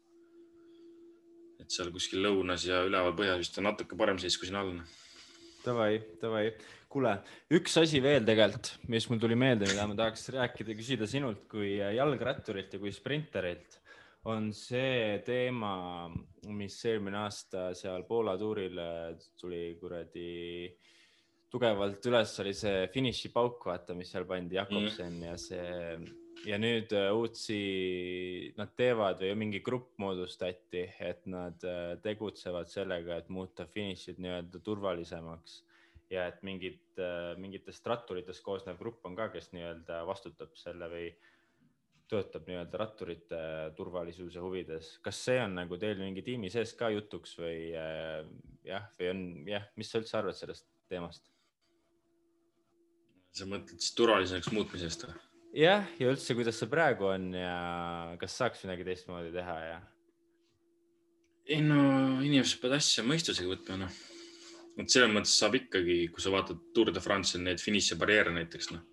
et seal kuskil lõunas ja üleval põhjas vist on natuke parem seis kui siin all. Davai, davai. Kuule, üks asi veel tegelikult, mis mul tuli meelde, mida ma tahaks rääkida, küsida sinult kui jalgratturilt ja kui sprinterilt, on see teema, mis eelmine aasta seal Poola tuuril tuli kuradi tugevalt üles oli see finišipauk, vaata, mis seal pandi, Jakobsen mm. ja see ja nüüd äh, Uutsi, nad teevad või mingi grupp moodustati, et nad äh, tegutsevad sellega, et muuta finišid nii-öelda turvalisemaks ja et mingid, mingitest ratturitest koosnev grupp on ka, kes nii-öelda vastutab selle või töötab nii-öelda ratturite turvalisuse huvides. kas see on nagu teil mingi tiimi sees ka jutuks või jah, või on jah, mis sa üldse arvad sellest teemast? sa mõtled siis turvalisemaks muutmisest või? jah, ja üldse, kuidas see praegu on ja kas saaks midagi teistmoodi teha ja? ei no inimesed peavad asja mõistusega võtma, noh. Et selles mõttes saab ikkagi, kui sa vaatad Tour de France'il neid finišibarjääre näiteks, noh.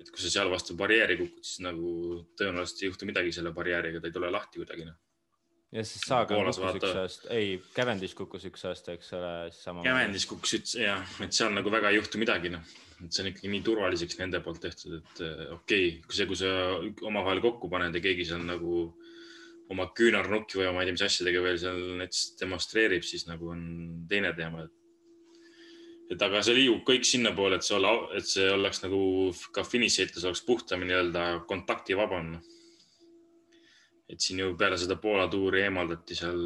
et kui sa seal vastu barjääri kukud, siis nagu tõenäoliselt ei juhtu midagi selle barjääriga, ta ei tule lahti kuidagi, noh. ja siis Sagan kukkus vaata... üks aasta, ei, Cavendish kukkus üks aasta, eks ole. Cavendish kukkus üks, jah, et seal nagu väga ei juhtu midagi, noh et see on ikkagi nii turvaliseks nende poolt tehtud, et äh, okei okay,, kui see, kui sa omavahel kokku paned ja keegi seal nagu oma küünarnukki või ma ei tea, mis asjadega veel seal näiteks demonstreerib, siis nagu on teine teema. et aga see liigub kõik sinnapoole, et see olla, et see oleks nagu ka finišiehitus oleks puhtam nii-öelda kontaktivabam. et siin ju peale seda Poola tuuri eemaldati seal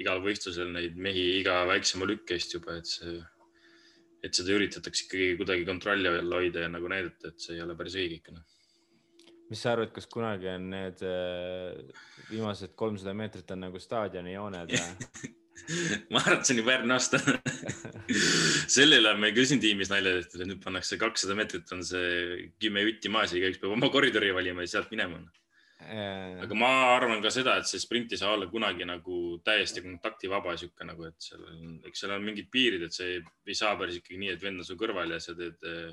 igal võistlusel neid mehi iga väiksema lükke eest juba, et see et seda üritatakse ikkagi kuidagi kontrolli all hoida ja nagu näidata, et see ei ole päris õige ikka noh. mis sa arvad, kas kunagi on need äh, viimased kolmsada meetrit on nagu staadionijooned või ma arvan, et see on juba järgmine aasta. Selle üle me küll siin tiimis nalja tehtud, et nüüd pannakse kakssada meetrit on see kümme jutti maas ja igaüks peab oma koridori valima ja sealt minema. Aga ma arvan ka seda, et see sprint ei saa olla kunagi nagu täiesti kontaktivaba sihuke nagu, et seal on, eks seal on mingid piirid, et see ei, ei saa päris ikkagi nii, et vend on su kõrval ja sa teed eh,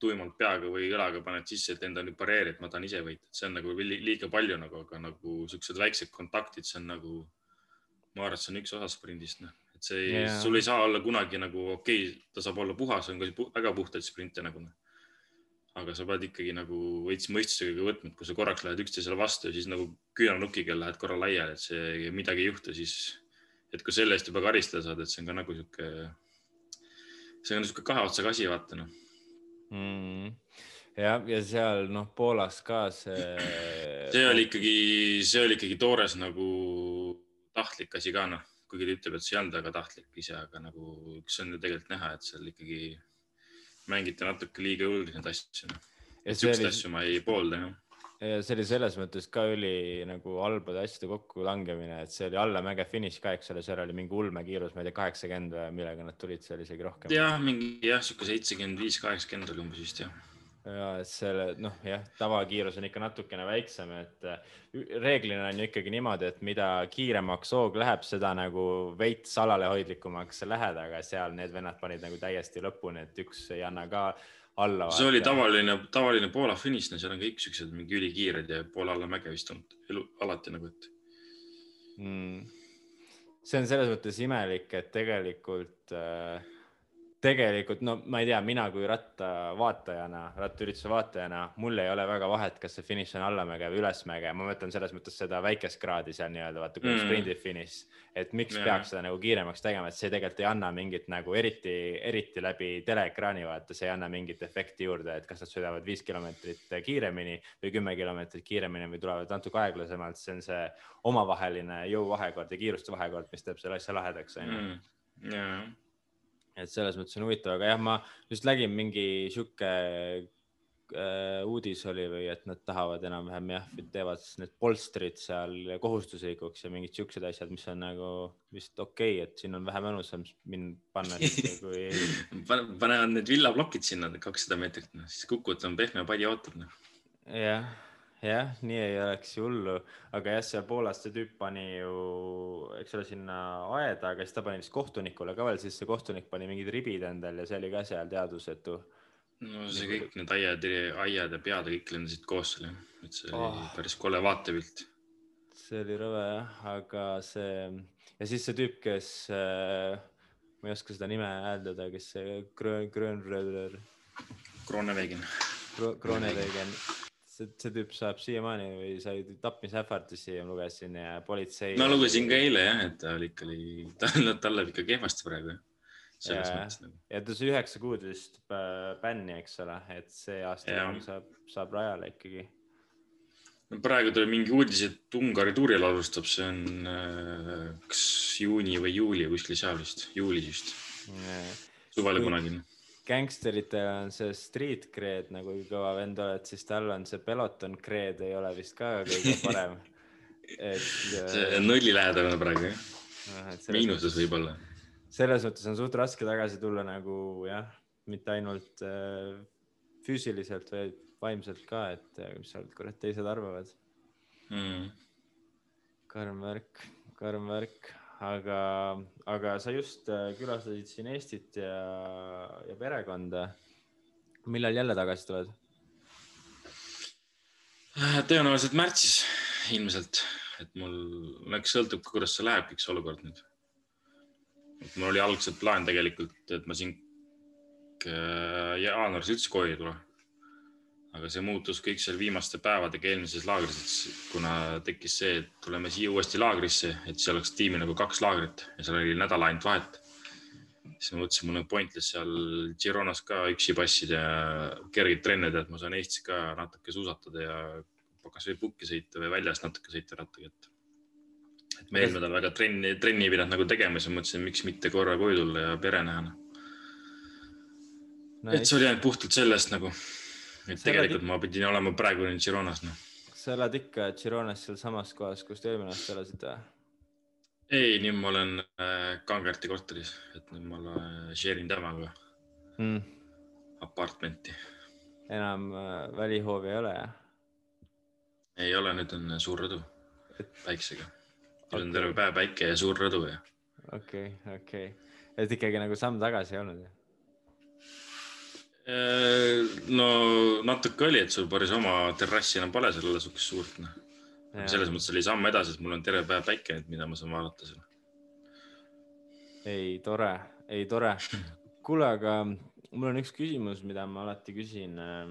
tuimalt peaga või õlaga paned sisse, et enda nüüd pareeri, et ma tahan ise võita, et see on nagu liiga palju nagu, aga nagu siuksed väiksed kontaktid, see on nagu, ma arvan, et see on üks osa sprindist, noh, et see ei yeah., sul ei saa olla kunagi nagu okei okay,, ta saab olla puhas, on ka väga puhtaid sprinte nagu noh aga sa pead ikkagi nagu veits mõistusega võtma, et kui sa korraks lähed üksteisele vastu ja siis nagu küünarnukiga lähed korra laiali, et see midagi ei juhtu, siis et kui selle eest juba karistada saad, et see on ka nagu sihuke, see on sihuke kahe otsaga asi, vaata noh mm.. ja, ja seal noh, Poolas ka see. see oli ikkagi, see oli ikkagi toores nagu tahtlik asi ka noh, kuigi ta ütleb, et see ei olnud väga tahtlik ise, aga nagu üks on ju tegelikult näha, et seal ikkagi mängiti natuke liiga julgelt neid asju. siukseid oli... asju ma ei poolda jah ja see oli selles mõttes ka üli nagu halbade asjade kokkulangemine, et see oli allamäge finiš ka, eks ole, seal oli mingi ulmekiirus, ma ei tea, kaheksakümmend või millega nad tulid seal isegi rohkem. jah, mingi jah, sihuke seitsekümmend viis, kaheksakümmend oli umbes vist jah ja selle noh, jah, tavakiirus on ikka natukene väiksem, et äh, reeglina on ju ikkagi niimoodi, et mida kiiremaks hoog läheb, seda nagu veits alalhoidlikumaks sa lähed, aga seal need vennad panid nagu täiesti lõpuni, et üks ei anna ka alla. see oli tavaline, tavaline Poola finiš, no seal on kõik siuksed mingi ülikiired ja Poola allamäge vist on elu alati nagu, et mm.. see on selles mõttes imelik, et tegelikult äh, tegelikult no ma ei tea, mina kui rattavaatajana, rattaürituse vaatajana, mul ei ole väga vahet, kas see finiš on allamäge või ülesmäge, ma mõtlen selles mõttes seda väikest kraadi seal nii-öelda vaata kui mm. sprindi finiš. et miks yeah. peaks seda nagu kiiremaks tegema, et see tegelikult ei anna mingit nagu eriti, eriti läbi teleekraani vaata, see ei anna mingit efekti juurde, et kas nad sõidavad viis kilomeetrit kiiremini või kümme kilomeetrit kiiremini või tulevad natuke aeglasemalt, see on see omavaheline jõuvahekord ja kiiruste vahekord, mis teeb selle asja lahedaks onju mm et selles mõttes on huvitav, aga jah, ma just nägin mingi sihuke äh, uudis oli või et nad tahavad enam-vähem jah, teevad need polstrid seal kohustuslikuks ja mingid siuksed asjad, mis on nagu vist okei okay,, et siin on vähe mõnusam mind panna kui panevad need villaplokid sinna kakssada meetrit, noh siis kukud on pehme padi ootab noh. jah jah, nii ei oleks hullu, aga jah, seal Poolas see tüüp pani ju, eks ole, sinna aeda, aga siis ta pani vist kohtunikule ka veel, siis see kohtunik pani mingid ribid endal ja see oli ka seal teadvusetu. no see nagu... kõik need aiad, aiad ja pead kõik lendasid koos seal jah, et see oh. oli päris kole vaatepilt. see oli rõve jah, aga see ja siis see tüüp, kes äh, ma ei oska seda nime hääldada, kes see Grön-, Grönröder. Kronevegen. Kronevegen see, see tüüp saab siiamaani või sai tapmisähvardusi ja lugesin ja politsei. ma lugesin ka eile jah, et ta oli ikka, tal, tal läheb ikka kehvasti praegu. selles Jaa. mõttes nagu. ja ta sai üheksa kuud vist bänni, eks ole, et see aasta saab, saab rajale ikkagi. no praegu tuli mingi uudis, et Ungari tuuril alustab, see on äh, kas juuni või juuli kuskil seal vist, juulis vist, suvel kunagi. Gängsteritel on see street cred nagu kui kõva vend oled, siis tal on see peloton cred ei ole vist ka kõige parem. et see äh, on nullilähedane praegu jah, miinuses võib-olla. selles mõttes on suht raske tagasi tulla nagu jah, mitte ainult äh, füüsiliselt, vaid vaimselt ka, et äh, mis seal kurat teised arvavad. Mm. karm värk, karm värk, aga, aga sa just äh, külastasid siin Eestit ja, ja perekonda. millal jälle tagasi tuled? tõenäoliselt märtsis ilmselt, et mul, eks sõltub ka, kuidas see läheb, kõik see olukord nüüd. et mul oli algselt plaan tegelikult, et ma siin äh, jaanuaris üldse koju ei tule. Aga see muutus kõik seal viimaste päevadega eelmises laagris, kuna tekkis see, et tuleme siia uuesti laagrisse, et seal oleks tiimil nagu kaks laagrit ja seal oli nädal ainult vahet. siis ma mõtlesin, mul on pointless seal Gironas ka üksi passida ja kergeid trenne teha, et ma saan Eestis ka natuke suusatada ja kasvõi pukki sõita või väljas natuke sõita rattaga, et. et ma eelmine nädal väga trenni, trenni ei pidanud nagu tegema, siis ma mõtlesin, miks mitte korra koju tulla ja pere näha. et see oli ainult puhtalt sellest nagu, et tegelikult ma pidin olema praegu nüüd Gironas, noh. sa elad ikka Gironas sealsamas kohas, kus te eelmine aasta elasite ei, nüüd ma olen äh, Kangerti korteris, et nüüd ma olen- share in temaga Mm. apartmenti. enam äh, välihoovi ei ole jah? ei ole, nüüd on suur rõdu päiksega. nüüd on Okei. terve päev päike ja suur rõdu ja okei, okei, et ikkagi nagu samm tagasi ei olnud jah? Äh, no natuke oli, et sul päris oma terrassi enam pole seal olla siukest suurt, noh. selles mõttes oli samm edasi, et mul on terve päev päike, mida ma saan vaadata seal. ei, tore, ei tore. kuule, aga mul on üks küsimus, mida ma alati küsin äh,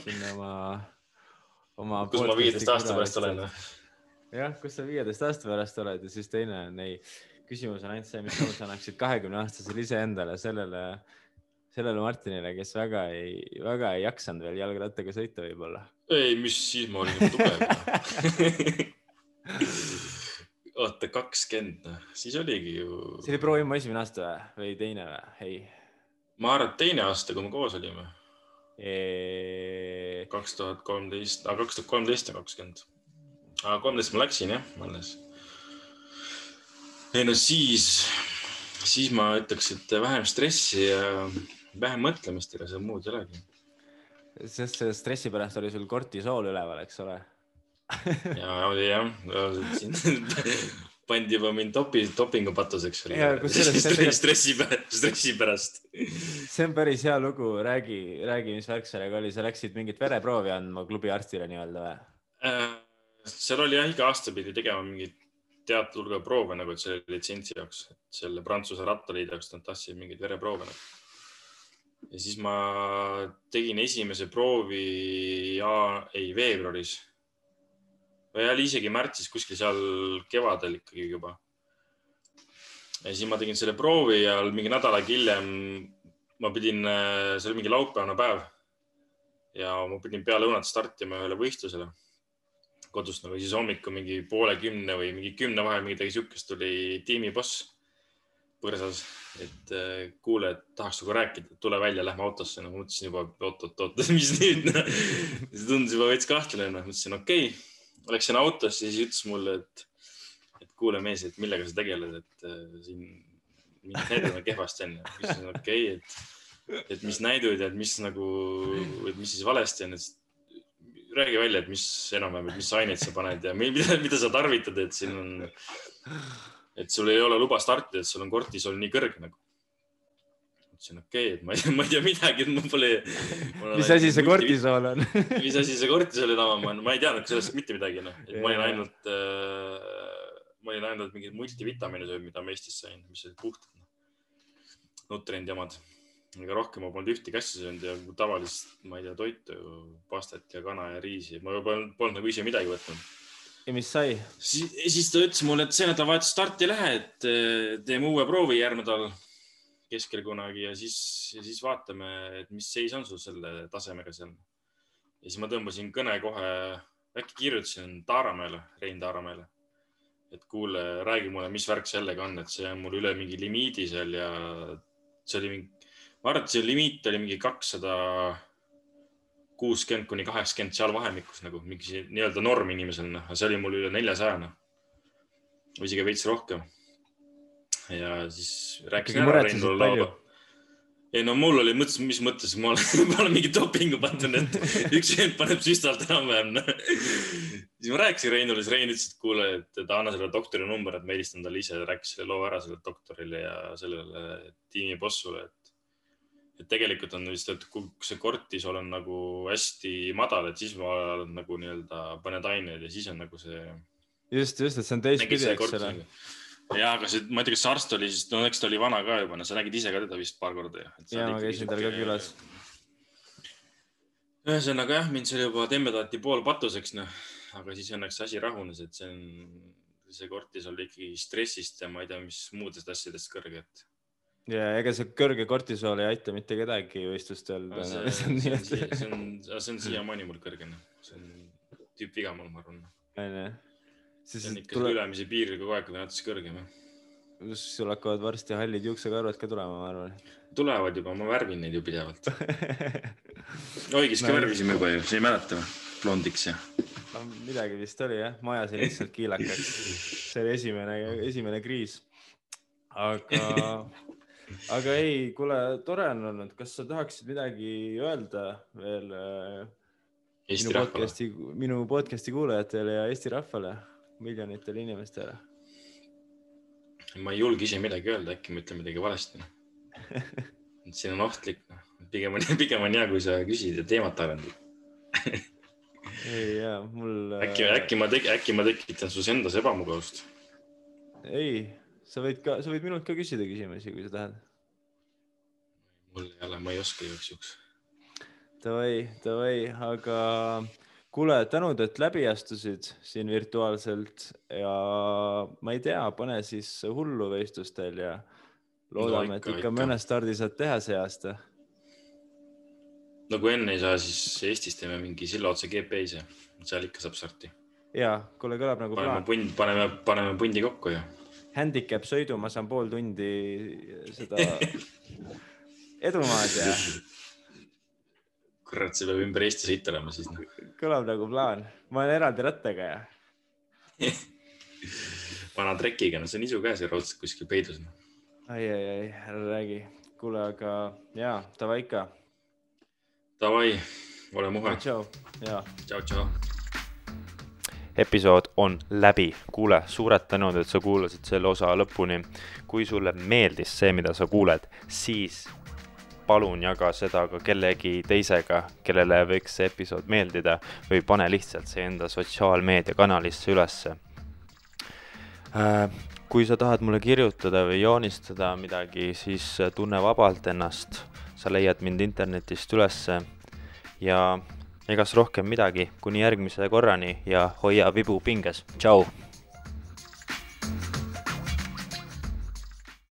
siin oma, oma. kus ma viieteist aasta pärast olen? jah, kus sa viieteist aasta pärast oled ja siis teine on ei, küsimus on ainult see, mis sa annaksid kahekümne aastasele iseendale, sellele, sellele Martinile, kes väga ei, väga ei jaksanud veel jalgrattaga sõita võib-olla. ei, mis siis ma olin tugev. oota, kakskümmend, noh, siis oligi ju. see oli proovima esimene aasta või, teine või? ei ma arvan, et teine aasta, kui me koos olime, kaks tuhat kolmteist, aga kaks tuhat kolmteist ja kakskümmend. aga kolmteist ma läksin jah, alles. ei no siis, siis ma ütleks, et vähem stressi ja vähem mõtlemist, ega seal muud ei olegi. sest selle stressi pärast oli sul kortisool üleval, eks ole. ja oli jah, pandi juba mind dopi, dopingupatuseks tegelikult- stressi pärast, stressi pärast. see on päris hea lugu, räägi, räägi, mis värk sellega oli, sa läksid mingit vereproovi andma klubi arstile nii-öelda või? Äh, seal oli jah, iga aasta pidi tegema mingit teatud hulga proove nagu, selle litsentsi jaoks, selle Prantsuse rattaliidu jaoks nad tahtsid mingeid vereproove nagu. Ja siis ma tegin esimese proovi ja ei veebruaris. või oli isegi märtsis kuskil seal kevadel ikkagi juba. ja siis ma tegin selle proovi ja mingi nädal aega hiljem ma pidin, see oli mingi laupäevane päev. ja ma pidin peale õunat startima ühele võistlusele kodust nagu siis hommikul mingi poole kümne või mingi kümne vahel midagi siukest tuli tiimiboss põrsas, et äh, kuule, tahaks sinuga rääkida, tule välja, lähme autosse. no ma mõtlesin juba oot, oot, oot, mis nüüd no.? see tundus juba veits kahtlane, noh, mõtlesin okei okay.. Läksin autosse, siis ütles mulle, et, et kuule mees, et millega sa tegeled, et äh, siin mingid näidud on kehvasti onju. ütlesin okei okay,, et, et mis näidud ja et mis nagu, et mis siis valesti on, et räägi välja, et mis enam-vähem, et mis aineid sa paned ja mida, mida sa tarvitad, et siin on, et sul ei ole luba startida, et sul on kortisol nii kõrge nagu. ütlesin okei okay,, et ma ei, ma ei tea midagi, et mul pole. mis asi see? kortisool on? mis asi see kortisoli tava on, ma ei teadnud sellest mitte midagi, noh, et ma olin ainult äh,, ma olin ainult mingid multivitamiine söönud, mida ma Eestis sain, mis olid puhtad noh. nutriendi omad. ega rohkem ma polnud ühtegi asja söönud ja tavalist, ma ei tea, toitu, pastat ja kana ja riisi, ma polnud, polnud nagu ise midagi võtnud. Ja mis sai? siis, siis ta ütles mulle, et see nädalavahetus starti ei lähe, et eh, teeme uue proovi järgmine nädal. keskel kunagi ja siis, siis vaatame, et mis seis on sul selle tasemega seal. ja siis ma tõmbasin kõne kohe, äkki kirjutasin Taaramäele, Rein Taaramäele, et kuule, räägi mulle, mis värk sellega on, et see on mul üle mingi limiidi seal ja see oli mingi, ma arvan, et see limiit oli mingi kakssada kuuskümmend kuni kaheksakümmend seal vahemikus nagu mingi nii-öelda norm inimesel, noh, see oli mul üle neljasaja, noh. või isegi veits rohkem ja siis rääkisin ära Reinule laua. ei no mul oli mõttes, mis mõttes, ma olen, ma olen mingi dopingu pandud, et üks vend paneb süstalt enam-vähem no.. siis ma rääkisin Reinule, siis Rein ütles, et kuule, et ta anna selle doktori number, et ma helistan talle ise, rääkis selle loo ära sellele doktorile ja sellele tiimi bossule, et, et tegelikult on vist, et kui see kortisol on nagu hästi madal, et siis ma nagu nii-öelda paned aineid ja siis on nagu see. just, just, et see on teistpidi, eks ole ja, aga see, ma ei tea, kas see arst oli siis, no eks ta oli vana ka juba, no sa nägid ise ka teda vist paar korda ju. ja, ma käisin tal ka külas. ühesõnaga jah, mind seal juba tembedati poolpatuseks, noh, aga siis õnneks asi rahunes, et see on, see kortisol ikkagi stressist ja ma ei tea, mis muudest asjadest kõrge, et. Ja ega see kõrge kortisool ei aita mitte kedagi võistlustel see, see on, see on, see on, see on siiamaani mul kõrge, noh, see on tüüpviga mul, ma arvan. onju see on ikka tule... ülemise piiril kogu aeg natuke kõrgem jah. sul hakkavad varsti hallid juuksekarvad ka tulema, ma arvan. tulevad juba, ma värvin neid ju pidevalt Oigis ka no, värvisime juba ju, sa ei mäleta või? blondiks ja. no midagi vist oli jah, ma ajasin lihtsalt kiilakaks. see oli esimene, esimene kriis. aga, aga ei, kuule, tore on olnud, kas sa tahaksid midagi öelda veel? Äh, Eesti minu podcast'i, minu podcast'i kuulajatele ja Eesti rahvale miljonitele inimestele? ma ei julge ise midagi öelda, äkki ma ütlen midagi valesti siin on ohtlik, noh, pigem on, pigem on hea, kui sa küsid ja teemat arendad ei ja mul. äkki, äkki ma, äkki ma tekitan sus endas ebamugavust? ei, sa võid ka, sa võid minult ka küsida küsimusi, kui sa tahad. mul ei ole, ma ei oska igaks juhuks. Davai, davai, aga kuule, tänud, et läbi astusid siin virtuaalselt ja ma ei tea, pane siis hullu võistlustel ja loodame no,, et ikka, ikka mõne stardi saad teha see aasta. no kui enne ei saa, siis Eestis teeme mingi silla otsa GP-s ja seal ikka saab starti. ja, kuule, kõlab nagu paneme plaan. paneme, paneme pundi kokku ja. Handicap sõidu, ma saan pool tundi seda edumaad ja kurat, see peab ümber Eesti sõit olema siis no.. kõlab nagu plaan, ma olen eraldi rattaga ja vana trekiga, no see on isu käes ja raudselt kuskil peidus no.. ai, ai, ai, ära räägi. kuule, aga ja, davai ikka. Davai, ole muhe. tšau, ja. tšau, tšau episood on läbi. kuule, suured tänud, et sa kuulasid selle osa lõpuni. kui sulle meeldis see, mida sa kuuled, siis palun jaga seda ka kellegi teisega, kellele võiks see episood meeldida või pane lihtsalt see enda sotsiaalmeediakanalisse ülesse. Äh, kui sa tahad mulle kirjutada või joonistada midagi, siis tunne vabalt ennast, sa leiad mind internetist ülesse ja egas rohkem midagi, kuni järgmise korrani ja hoia vibu pinges, tšau!